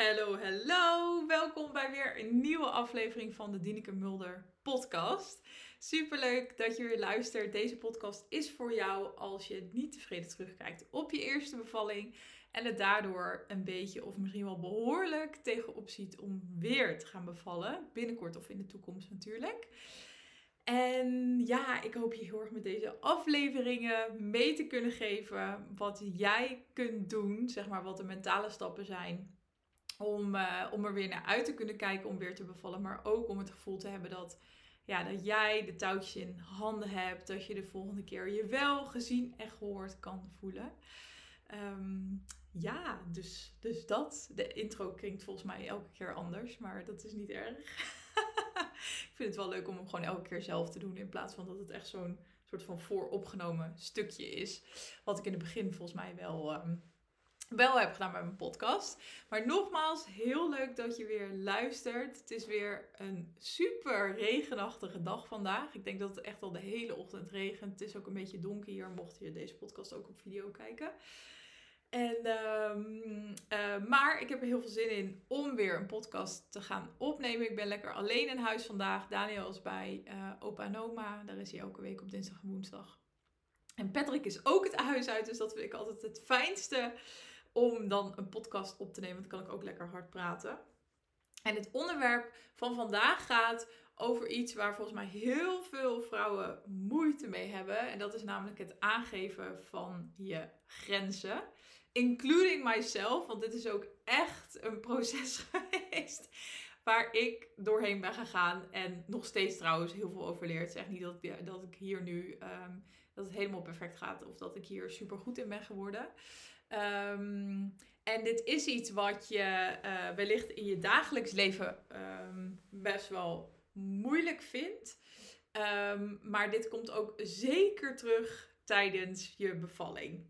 Hallo, hallo. Welkom bij weer een nieuwe aflevering van de Dineke Mulder podcast. Superleuk dat je weer luistert. Deze podcast is voor jou als je niet tevreden terugkijkt op je eerste bevalling en het daardoor een beetje of misschien wel behoorlijk tegenop ziet om weer te gaan bevallen. Binnenkort of in de toekomst natuurlijk. En ja, ik hoop je heel erg met deze afleveringen mee te kunnen geven wat jij kunt doen, zeg maar wat de mentale stappen zijn om, uh, om er weer naar uit te kunnen kijken om weer te bevallen. Maar ook om het gevoel te hebben dat, ja, dat jij de touwtjes in handen hebt. Dat je de volgende keer je wel gezien en gehoord kan voelen. Um, ja, dus, dus dat. De intro klinkt volgens mij elke keer anders, maar dat is niet erg. ik vind het wel leuk om hem gewoon elke keer zelf te doen. In plaats van dat het echt zo'n soort van vooropgenomen stukje is. Wat ik in het begin volgens mij wel. Um, wel heb gedaan bij mijn podcast. Maar nogmaals, heel leuk dat je weer luistert. Het is weer een super regenachtige dag vandaag. Ik denk dat het echt al de hele ochtend regent. Het is ook een beetje donker hier, mocht je deze podcast ook op video kijken. En, um, uh, maar ik heb er heel veel zin in om weer een podcast te gaan opnemen. Ik ben lekker alleen in huis vandaag. Daniel is bij uh, opa en oma. Daar is hij elke week op dinsdag en woensdag. En Patrick is ook het huis uit, dus dat vind ik altijd het fijnste om dan een podcast op te nemen. Dan kan ik ook lekker hard praten. En het onderwerp van vandaag gaat over iets waar volgens mij heel veel vrouwen moeite mee hebben. En dat is namelijk het aangeven van je grenzen. Including myself, want dit is ook echt een proces geweest waar ik doorheen ben gegaan. En nog steeds trouwens heel veel over is echt niet dat ik, dat ik hier nu, um, dat het helemaal perfect gaat of dat ik hier super goed in ben geworden. Um, en dit is iets wat je uh, wellicht in je dagelijks leven um, best wel moeilijk vindt. Um, maar dit komt ook zeker terug tijdens je bevalling.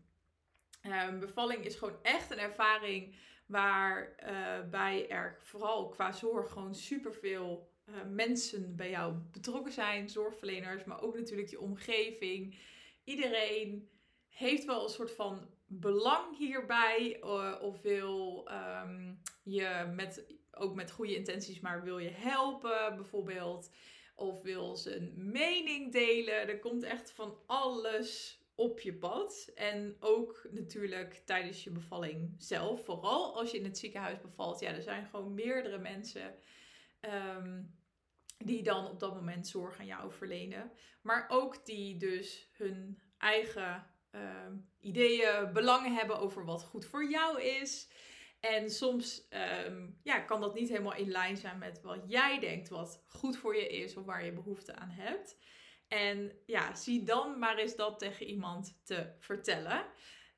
bevalling is gewoon echt een ervaring waarbij uh, er vooral qua zorg gewoon superveel uh, mensen bij jou betrokken zijn. Zorgverleners, maar ook natuurlijk je omgeving. Iedereen heeft wel een soort van belang hierbij uh, of wil um, je met, ook met goede intenties, maar wil je helpen bijvoorbeeld. Of wil ze een mening delen. Er komt echt van alles op je pad. En ook natuurlijk tijdens je bevalling zelf. Vooral als je in het ziekenhuis bevalt. Ja, er zijn gewoon meerdere mensen um, die dan op dat moment zorg aan jou verlenen. Maar ook die dus hun eigen uh, ideeën, belangen hebben over wat goed voor jou is. En soms um, ja, kan dat niet helemaal in lijn zijn met wat jij denkt wat goed voor je is of waar je behoefte aan hebt. En ja, zie dan maar eens dat tegen iemand te vertellen.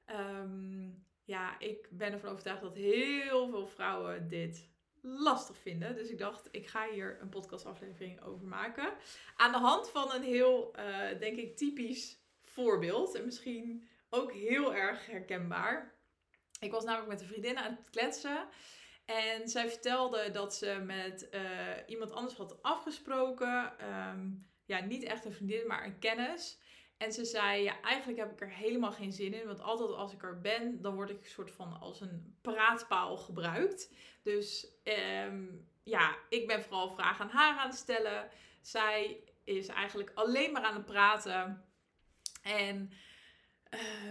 Um, ja, ik ben ervan overtuigd dat heel veel vrouwen dit lastig vinden. Dus ik dacht, ik ga hier een podcastaflevering over maken. Aan de hand van een heel, uh, denk ik, typisch voorbeeld. En misschien ook heel erg herkenbaar. Ik was namelijk met een vriendin aan het kletsen. En zij vertelde dat ze met uh, iemand anders had afgesproken. Um, ja, niet echt een vriendin, maar een kennis. En ze zei, ja, eigenlijk heb ik er helemaal geen zin in. Want altijd als ik er ben, dan word ik een soort van als een praatpaal gebruikt. Dus um, ja, ik ben vooral vragen aan haar aan het stellen. Zij is eigenlijk alleen maar aan het praten. En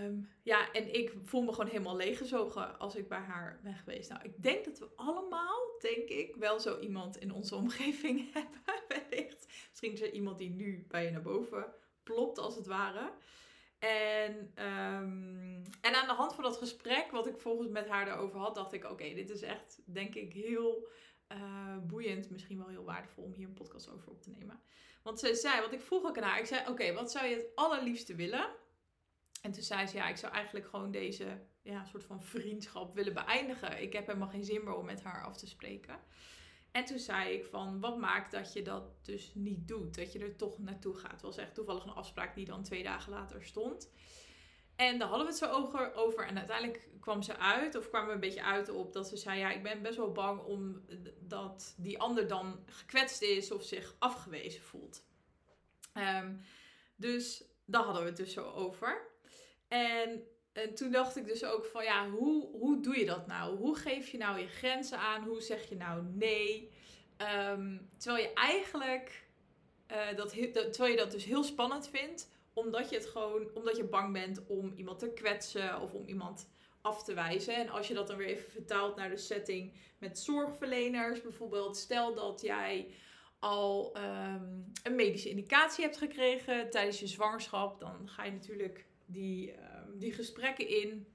um, ja, en ik voel me gewoon helemaal leeggezogen als ik bij haar ben geweest. Nou, ik denk dat we allemaal, denk ik, wel zo iemand in onze omgeving hebben. Wellicht. Misschien is er iemand die nu bij je naar boven plopt, als het ware. En, um, en aan de hand van dat gesprek, wat ik volgens met haar daarover had, dacht ik: oké, dit is echt, denk ik, heel uh, boeiend. Misschien wel heel waardevol om hier een podcast over op te nemen. Want ze zei, want ik vroeg ook aan haar, ik zei, oké, wat zou je het allerliefste willen? En toen zei ze, ja, ik zou eigenlijk gewoon deze ja, soort van vriendschap willen beëindigen. Ik heb helemaal geen zin meer om met haar af te spreken. En toen zei ik van, wat maakt dat je dat dus niet doet? Dat je er toch naartoe gaat. Het was echt toevallig een afspraak die dan twee dagen later stond. En daar hadden we het zo over. En uiteindelijk kwam ze uit, of kwam we een beetje uit op dat ze zei: Ja, ik ben best wel bang om dat die ander dan gekwetst is of zich afgewezen voelt. Um, dus daar hadden we het dus zo over. En en toen dacht ik dus ook van ja, hoe, hoe doe je dat nou? Hoe geef je nou je grenzen aan? Hoe zeg je nou nee? Ehm, terwijl je eigenlijk uh, dat, terwijl je dat dus heel spannend vindt, omdat je het gewoon, omdat je bang bent om iemand te kwetsen of om iemand af te wijzen. En als je dat dan weer even vertaalt naar de setting met zorgverleners, bijvoorbeeld, stel dat jij al ehm, een medische indicatie hebt gekregen tijdens je zwangerschap, dan ga je natuurlijk die, ehm, die gesprekken in.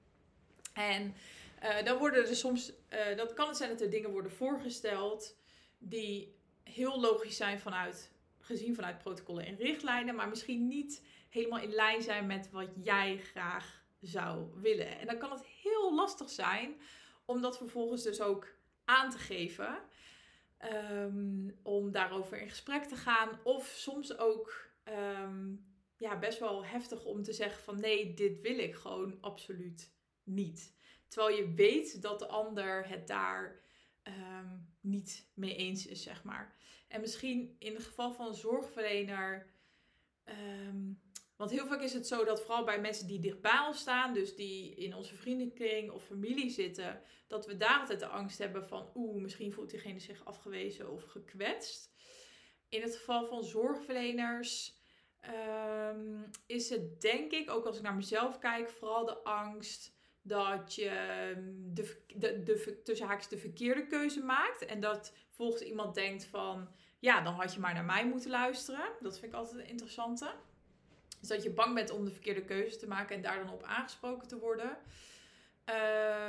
En uh, dan worden er soms, uh, dat kan het zijn dat er dingen worden voorgesteld die heel logisch zijn vanuit, gezien vanuit protocollen en richtlijnen, maar misschien niet helemaal in lijn zijn met wat jij graag zou willen. En dan kan het heel lastig zijn om dat vervolgens dus ook aan te geven. Um, om daarover in gesprek te gaan. Of soms ook um, ja, best wel heftig om te zeggen van nee, dit wil ik gewoon absoluut niet. Terwijl je weet dat de ander het daar um, niet mee eens is, zeg maar. En misschien in het geval van een zorgverlener. Want heel vaak is het zo dat vooral bij mensen die dichtbij ons staan, dus die in onze vriendenkring of familie zitten, dat we daar altijd de angst hebben van, oeh, misschien voelt diegene zich afgewezen of gekwetst. In het geval van zorgverleners um, is het denk ik, ook als ik naar mezelf kijk, vooral de angst dat je de, de, de, tussen haakjes de verkeerde keuze maakt. En dat volgens iemand denkt van, ja, dan had je maar naar mij moeten luisteren. Dat vind ik altijd een interessante. Dus dat je bang bent om de verkeerde keuze te maken en daar dan op aangesproken te worden.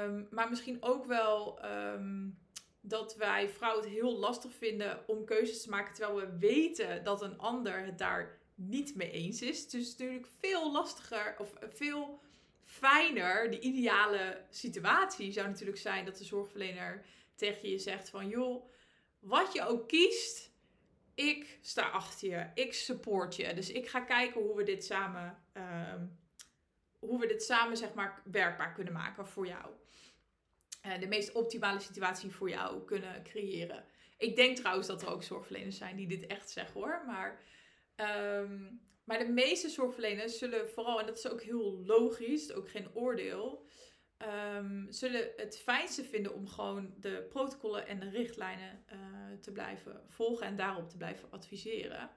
Um, maar misschien ook wel um, dat wij vrouwen het heel lastig vinden om keuzes te maken terwijl we weten dat een ander het daar niet mee eens is. Dus natuurlijk veel lastiger of veel fijner. De ideale situatie zou natuurlijk zijn dat de zorgverlener tegen je zegt van joh, wat je ook kiest, ik sta achter je, ik support je. Dus ik ga kijken hoe we dit samen, uh, hoe we dit samen zeg maar werkbaar kunnen maken voor jou. Uh, de meest optimale situatie voor jou kunnen creëren. Ik denk trouwens dat er ook zorgverleners zijn die dit echt zeggen hoor. Maar, um, maar de meeste zorgverleners zullen vooral, en dat is ook heel logisch, ook geen oordeel, um, zullen het fijnste vinden om gewoon de protocollen en de richtlijnen te blijven volgen en daarop te blijven adviseren.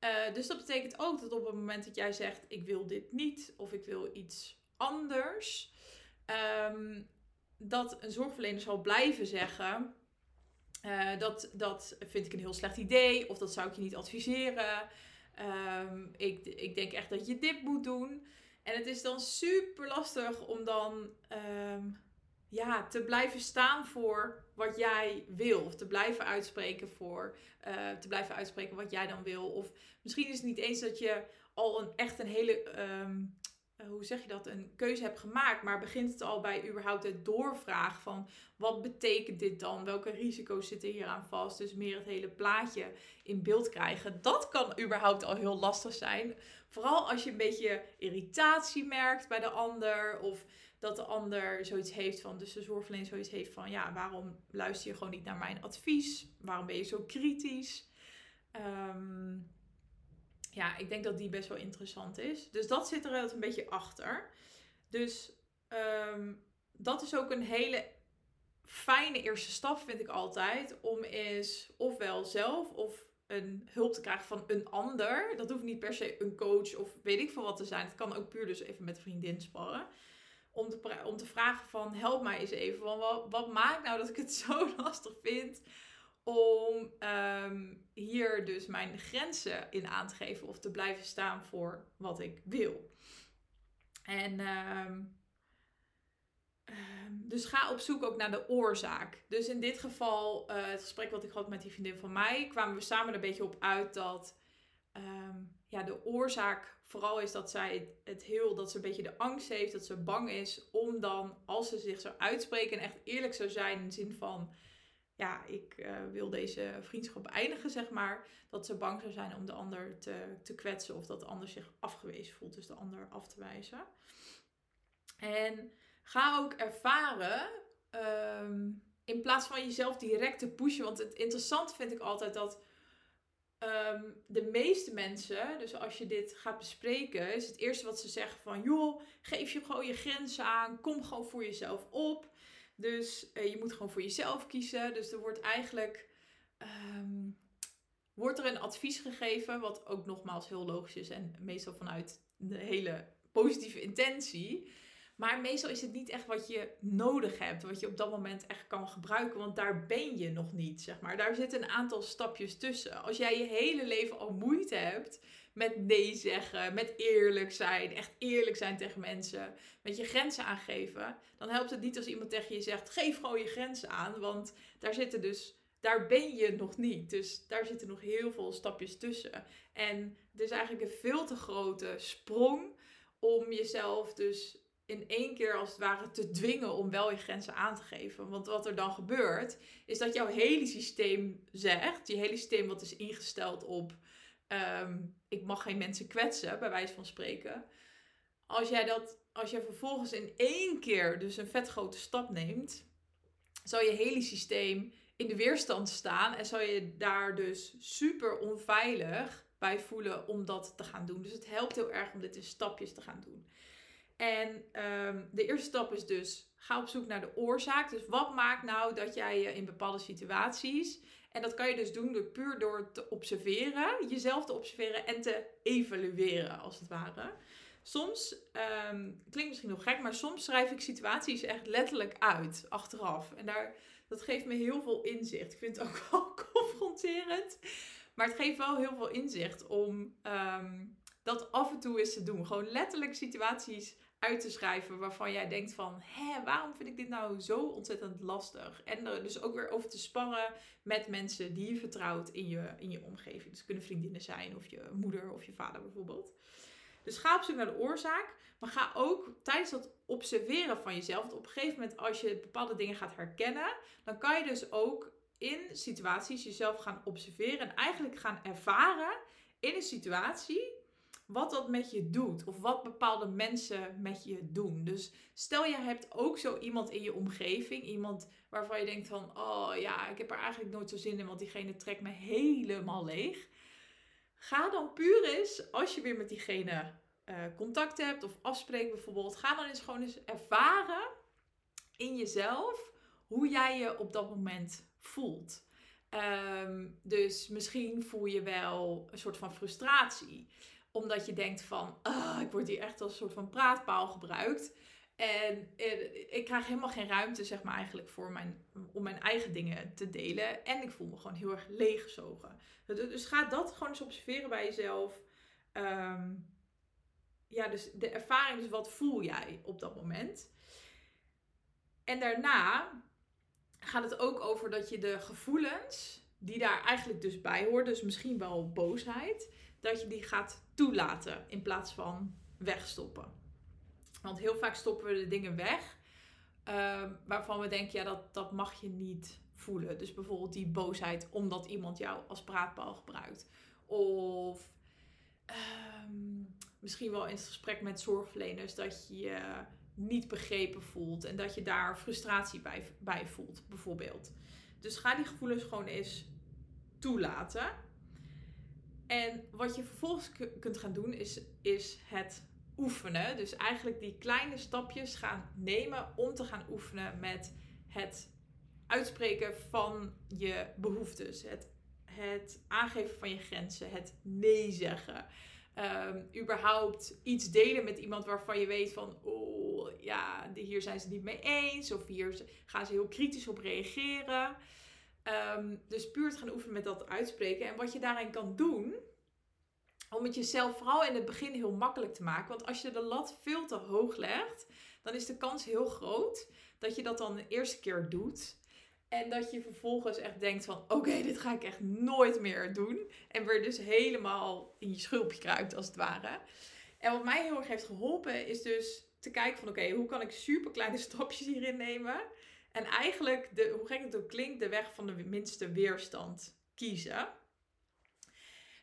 Uh, dus dat betekent ook dat op het moment dat jij zegt: Ik wil dit niet of ik wil iets anders, um, dat een zorgverlener zal blijven zeggen: uh, dat, dat vind ik een heel slecht idee of dat zou ik je niet adviseren. Um, ik, ik denk echt dat je dit moet doen. En het is dan super lastig om dan um, ja, te blijven staan voor wat jij wil. Of te blijven uitspreken voor uh, te blijven uitspreken wat jij dan wil. Of misschien is het niet eens dat je al een, echt een hele. Um, hoe zeg je dat, een keuze hebt gemaakt, maar begint het al bij überhaupt het doorvraag van wat betekent dit dan? Welke risico's zitten hier aan vast? Dus meer het hele plaatje in beeld krijgen. Dat kan überhaupt al heel lastig zijn. Vooral als je een beetje irritatie merkt bij de ander. Of dat de ander zoiets heeft van, dus de zorgverlener zoiets heeft van, ja, waarom luister je gewoon niet naar mijn advies? Waarom ben je zo kritisch? Um, ja, ik denk dat die best wel interessant is. Dus dat zit er altijd een beetje achter. Dus um, dat is ook een hele fijne eerste stap, vind ik altijd. Om eens ofwel zelf of een hulp te krijgen van een ander. Dat hoeft niet per se een coach of weet ik veel wat te zijn. Het kan ook puur dus even met vriendin sparren. Om te, om te vragen van help mij eens even. Van wat, wat maakt nou dat ik het zo lastig vind om um, hier dus mijn grenzen in aan te geven of te blijven staan voor wat ik wil. En um, dus ga op zoek ook naar de oorzaak. Dus in dit geval, uh, het gesprek wat ik had met die vriendin van mij, kwamen we samen er een beetje op uit dat ja, de oorzaak vooral is dat zij het heel, dat ze een beetje de angst heeft, dat ze bang is om dan, als ze zich zou uitspreken en echt eerlijk zou zijn in de zin van, ja, ik uh, wil deze vriendschap eindigen, zeg maar, dat ze bang zou zijn om de ander te, te kwetsen of dat de ander zich afgewezen voelt, dus de ander af te wijzen. En ga ook ervaren, um, in plaats van jezelf direct te pushen. Want het interessante vind ik altijd dat ehm, de meeste mensen, dus als je dit gaat bespreken, is het eerste wat ze zeggen van, joh, geef je gewoon je grenzen aan, kom gewoon voor jezelf op. Dus eh, je moet gewoon voor jezelf kiezen. Dus er wordt eigenlijk ehm, wordt er een advies gegeven, wat ook nogmaals heel logisch is en meestal vanuit de hele positieve intentie. Maar meestal is het niet echt wat je nodig hebt, wat je op dat moment echt kan gebruiken, want daar ben je nog niet, zeg maar. Daar zitten een aantal stapjes tussen. Als jij je hele leven al moeite hebt met nee zeggen, met eerlijk zijn, echt eerlijk zijn tegen mensen, met je grenzen aangeven, dan helpt het niet als iemand tegen je zegt: geef gewoon je grenzen aan, want daar zitten dus daar ben je nog niet. Dus daar zitten nog heel veel stapjes tussen. En het is eigenlijk een veel te grote sprong om jezelf dus in één keer als het ware te dwingen om wel je grenzen aan te geven. Want wat er dan gebeurt, is dat jouw hele systeem zegt, je hele systeem wat is ingesteld op ehm, ik mag geen mensen kwetsen, bij wijze van spreken. Als jij dat, als jij vervolgens in één keer dus een vet grote stap neemt, zal je hele systeem in de weerstand staan en zou je daar dus super onveilig bij voelen om dat te gaan doen. Dus het helpt heel erg om dit in stapjes te gaan doen. En ehm, de eerste stap is dus ga op zoek naar de oorzaak. Dus wat maakt nou dat jij je in bepaalde situaties. En dat kan je dus doen door puur door te observeren, jezelf te observeren en te evalueren als het ware. Soms, um, klinkt misschien nog gek, maar soms schrijf ik situaties echt letterlijk uit achteraf. En daar dat geeft me heel veel inzicht. Ik vind het ook wel confronterend. Maar het geeft wel heel veel inzicht om ehm, dat af en toe eens te doen. Gewoon letterlijk situaties uit te schrijven waarvan jij denkt van... Hé, waarom vind ik dit nou zo ontzettend lastig? En er dus ook weer over te sparren met mensen die je vertrouwt in je, in je omgeving. Dus kunnen vriendinnen zijn of je moeder of je vader bijvoorbeeld. Dus ga op zoek naar de oorzaak. Maar ga ook tijdens dat observeren van jezelf. Op een gegeven moment, als je bepaalde dingen gaat herkennen, dan kan je dus ook in situaties jezelf gaan observeren en eigenlijk gaan ervaren in een situatie wat dat met je doet of wat bepaalde mensen met je doen. Dus stel je hebt ook zo iemand in je omgeving, iemand waarvan je denkt van, oh ja, ik heb er eigenlijk nooit zo zin in, want diegene trekt me helemaal leeg. Ga dan puur eens, als je weer met diegene uh, contact hebt of afspreekt bijvoorbeeld, ga dan eens gewoon eens ervaren in jezelf hoe jij je op dat moment voelt. Um, dus misschien voel je wel een soort van frustratie. Omdat je denkt van, oh, ik word hier echt als een soort van praatpaal gebruikt. En eh, ik krijg helemaal geen ruimte, zeg maar, eigenlijk voor mijn, om mijn eigen dingen te delen. En ik voel me gewoon heel erg leeggezogen. Dus ga dat gewoon eens observeren bij jezelf. Um, ja, dus de ervaring, dus wat voel jij op dat moment? En daarna gaat het ook over dat je de gevoelens, die daar eigenlijk dus bij horen, dus misschien wel boosheid, dat je die gaat toelaten in plaats van wegstoppen. Want heel vaak stoppen we de dingen weg uh, waarvan we denken, ja, dat, dat mag je niet voelen. Dus bijvoorbeeld die boosheid omdat iemand jou als praatbal gebruikt. Of ehm, misschien wel in het gesprek met zorgverleners dat je je niet begrepen voelt en dat je daar frustratie bij, bij voelt, bijvoorbeeld. Dus ga die gevoelens gewoon eens toelaten. En wat je vervolgens kunt gaan doen is, is het oefenen. Dus eigenlijk die kleine stapjes gaan nemen om te gaan oefenen met het uitspreken van je behoeftes. Het, het aangeven van je grenzen. Het nee zeggen. Um, überhaupt iets delen met iemand waarvan je weet van, oh ja, hier zijn ze niet mee eens. Of hier gaan ze heel kritisch op reageren. Ehm, dus puur te gaan oefenen met dat uitspreken. En wat je daarin kan doen, om het jezelf vooral in het begin heel makkelijk te maken. Want als je de lat veel te hoog legt, dan is de kans heel groot dat je dat dan de eerste keer doet. En dat je vervolgens echt denkt van oké, dit ga ik echt nooit meer doen. En weer dus helemaal in je schulpje kruipt als het ware. En wat mij heel erg heeft geholpen is dus te kijken van oké, hoe kan ik super kleine stapjes hierin nemen. En eigenlijk, de, hoe gek het ook klinkt, de weg van de minste weerstand kiezen.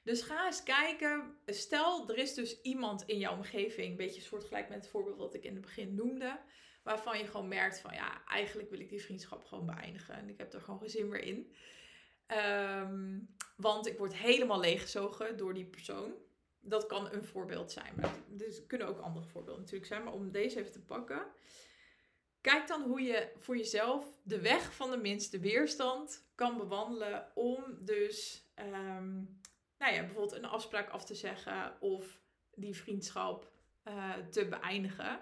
Dus ga eens kijken. Stel, er is dus iemand in jouw omgeving, een beetje soortgelijk met het voorbeeld wat ik in het begin noemde waarvan je gewoon merkt van ja, eigenlijk wil ik die vriendschap gewoon beëindigen. En ik heb er gewoon geen zin meer in. Ehm, want ik word helemaal leeggezogen door die persoon. Dat kan een voorbeeld zijn. Maar dus kunnen ook andere voorbeelden natuurlijk zijn. Maar om deze even te pakken. Kijk dan hoe je voor jezelf de weg van de minste weerstand kan bewandelen. Om dus ehm, nou ja, bijvoorbeeld een afspraak af te zeggen. Of die vriendschap uh, te beëindigen.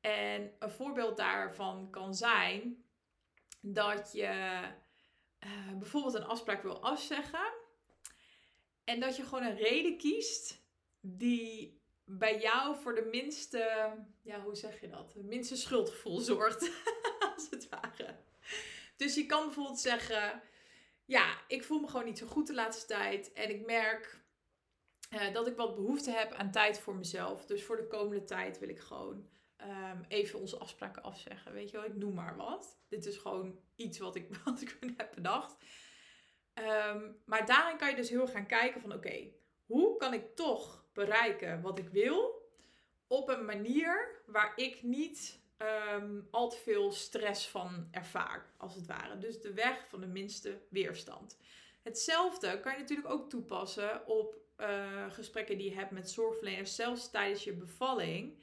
En een voorbeeld daarvan kan zijn dat je uh, bijvoorbeeld een afspraak wil afzeggen. En dat je gewoon een reden kiest die bij jou voor de minste, ja, hoe zeg je dat? Het minste schuldgevoel zorgt, als het ware. Dus je kan bijvoorbeeld zeggen: Ja, ik voel me gewoon niet zo goed de laatste tijd. En ik merk uh, dat ik wat behoefte heb aan tijd voor mezelf. Dus voor de komende tijd wil ik gewoon um, even onze afspraken afzeggen. Weet je wel, ik noem maar wat. Dit is gewoon iets wat ik, wat ik heb bedacht. Um, maar daarin kan je dus heel gaan kijken van oké, hoe kan ik toch bereiken wat ik wil op een manier waar ik niet um, al te veel stress van ervaar, als het ware. Dus de weg van de minste weerstand. Hetzelfde kan je natuurlijk ook toepassen op uh, gesprekken die je hebt met zorgverleners, zelfs tijdens je bevalling.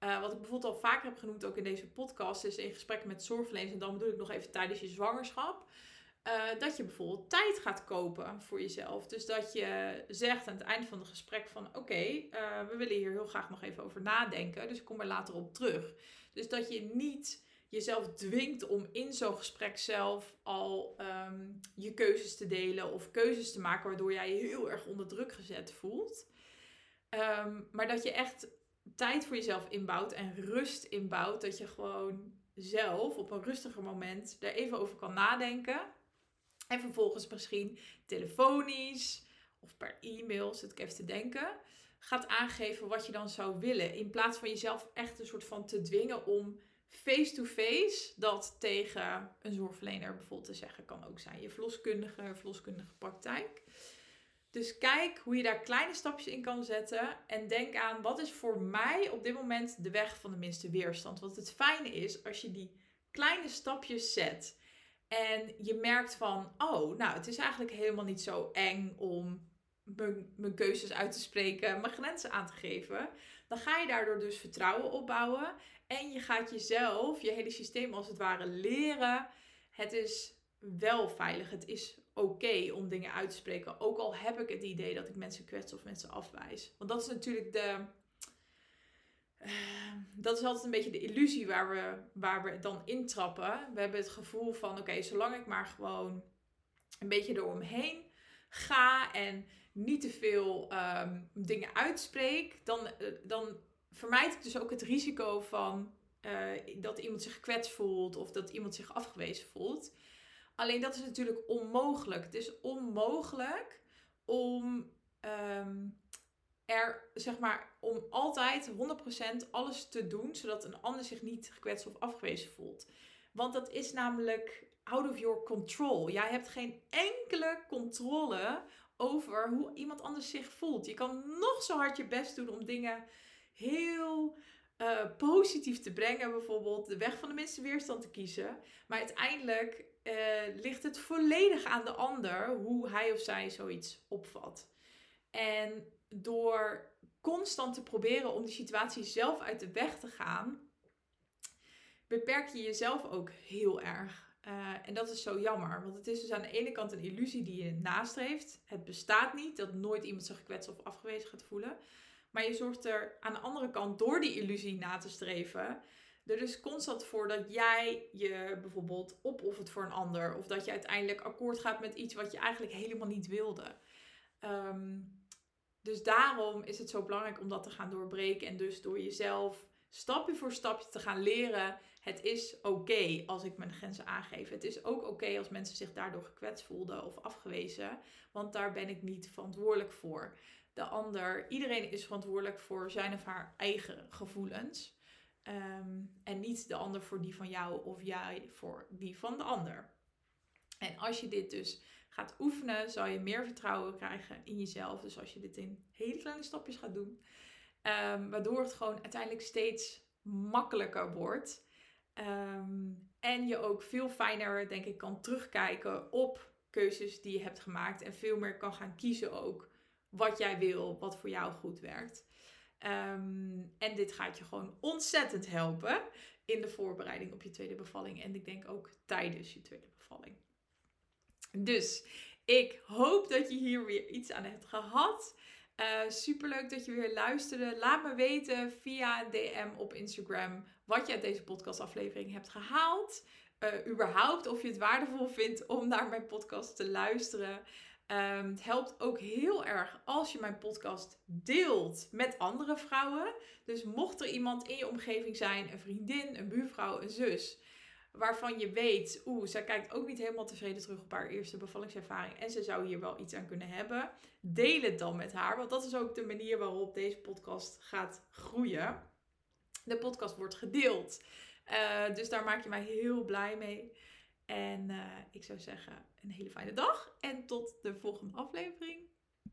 Uh, wat ik bijvoorbeeld al vaker heb genoemd, ook in deze podcast, is in gesprekken met zorgverleners. En dan bedoel ik nog even tijdens je zwangerschap. Uh, dat je bijvoorbeeld tijd gaat kopen voor jezelf. Dus dat je zegt aan het eind van het gesprek van oké, uh, we willen hier heel graag nog even over nadenken. Dus ik kom er later op terug. Dus dat je niet jezelf dwingt om in zo'n gesprek zelf al um, je keuzes te delen of keuzes te maken waardoor jij je heel erg onder druk gezet voelt. Um, maar dat je echt tijd voor jezelf inbouwt en rust inbouwt. Dat je gewoon zelf op een rustiger moment er even over kan nadenken. En vervolgens misschien telefonisch of per e-mail, zit ik even te denken, gaat aangeven wat je dan zou willen. In plaats van jezelf echt een soort van te dwingen om face-to-face dat tegen een zorgverlener bijvoorbeeld te zeggen. Kan ook zijn je verloskundige, verloskundige praktijk. Dus kijk hoe je daar kleine stapjes in kan zetten. En denk aan wat is voor mij op dit moment de weg van de minste weerstand. Want het fijne is als je die kleine stapjes zet. En je merkt van, oh, nou, het is eigenlijk helemaal niet zo eng om mijn keuzes uit te spreken, mijn grenzen aan te geven. Dan ga je daardoor dus vertrouwen opbouwen. En je gaat jezelf, je hele systeem als het ware leren. Het is wel veilig. Het is oké om dingen uit te spreken. Ook al heb ik het idee dat ik mensen kwets of mensen afwijs. Want dat is natuurlijk de. Uh, dat is altijd een beetje de illusie waar we, waar we dan intrappen. We hebben het gevoel van: oké, zolang ik maar gewoon een beetje eromheen ga en niet te veel um, dingen uitspreek, dan, uh, dan vermijd ik dus ook het risico van uh, dat iemand zich gekwetst voelt of dat iemand zich afgewezen voelt. Alleen dat is natuurlijk onmogelijk. Het is onmogelijk om um, zeg maar, om altijd 100% alles te doen zodat een ander zich niet gekwetst of afgewezen voelt. Want dat is namelijk out of your control. Jij hebt geen enkele controle over hoe iemand anders zich voelt. Je kan nog zo hard je best doen om dingen heel uh, positief te brengen, bijvoorbeeld de weg van de minste weerstand te kiezen. Maar uiteindelijk uh, ligt het volledig aan de ander hoe hij of zij zoiets opvat. En door constant te proberen om die situatie zelf uit de weg te gaan, beperk je jezelf ook heel erg. Uh, en dat is zo jammer, want het is dus aan de ene kant een illusie die je nastreeft. Het bestaat niet dat nooit iemand zich gekwetst of afgewezen gaat voelen. Maar je zorgt er aan de andere kant door die illusie na te streven, er dus constant voor dat jij je bijvoorbeeld opoffert voor een ander. Of dat je uiteindelijk akkoord gaat met iets wat je eigenlijk helemaal niet wilde. Um, dus daarom is het zo belangrijk om dat te gaan doorbreken. En dus door jezelf stapje voor stapje te gaan leren. Het is oké als ik mijn grenzen aangeef. Het is ook oké als mensen zich daardoor gekwetst voelden of afgewezen. Want daar ben ik niet verantwoordelijk voor. De ander, iedereen is verantwoordelijk voor zijn of haar eigen gevoelens. Um, en niet de ander voor die van jou of jij voor die van de ander. En als je dit dus gaat oefenen, zal je meer vertrouwen krijgen in jezelf. Dus als je dit in hele kleine stapjes gaat doen, um, waardoor het gewoon uiteindelijk steeds makkelijker wordt. Um, en je ook veel fijner, denk ik, kan terugkijken op keuzes die je hebt gemaakt. En veel meer kan gaan kiezen ook wat jij wil, wat voor jou goed werkt. Ehm, en dit gaat je gewoon ontzettend helpen in de voorbereiding op je tweede bevalling. En ik denk ook tijdens je tweede bevalling. Dus ik hoop dat je hier weer iets aan hebt gehad. Uh, superleuk dat je weer luisterde. Laat me weten via DM op Instagram wat je uit deze podcastaflevering hebt gehaald. Uh, überhaupt of je het waardevol vindt om naar mijn podcast te luisteren. Um, het helpt ook heel erg als je mijn podcast deelt met andere vrouwen. Dus mocht er iemand in je omgeving zijn, een vriendin, een buurvrouw, een zus, waarvan je weet, oeh, zij kijkt ook niet helemaal tevreden terug op haar eerste bevallingservaring en ze zou hier wel iets aan kunnen hebben, deel het dan met haar, want dat is ook de manier waarop deze podcast gaat groeien. De podcast wordt gedeeld, uh, dus daar maak je mij heel blij mee. En uh, ik zou zeggen, een hele fijne dag en tot de volgende aflevering.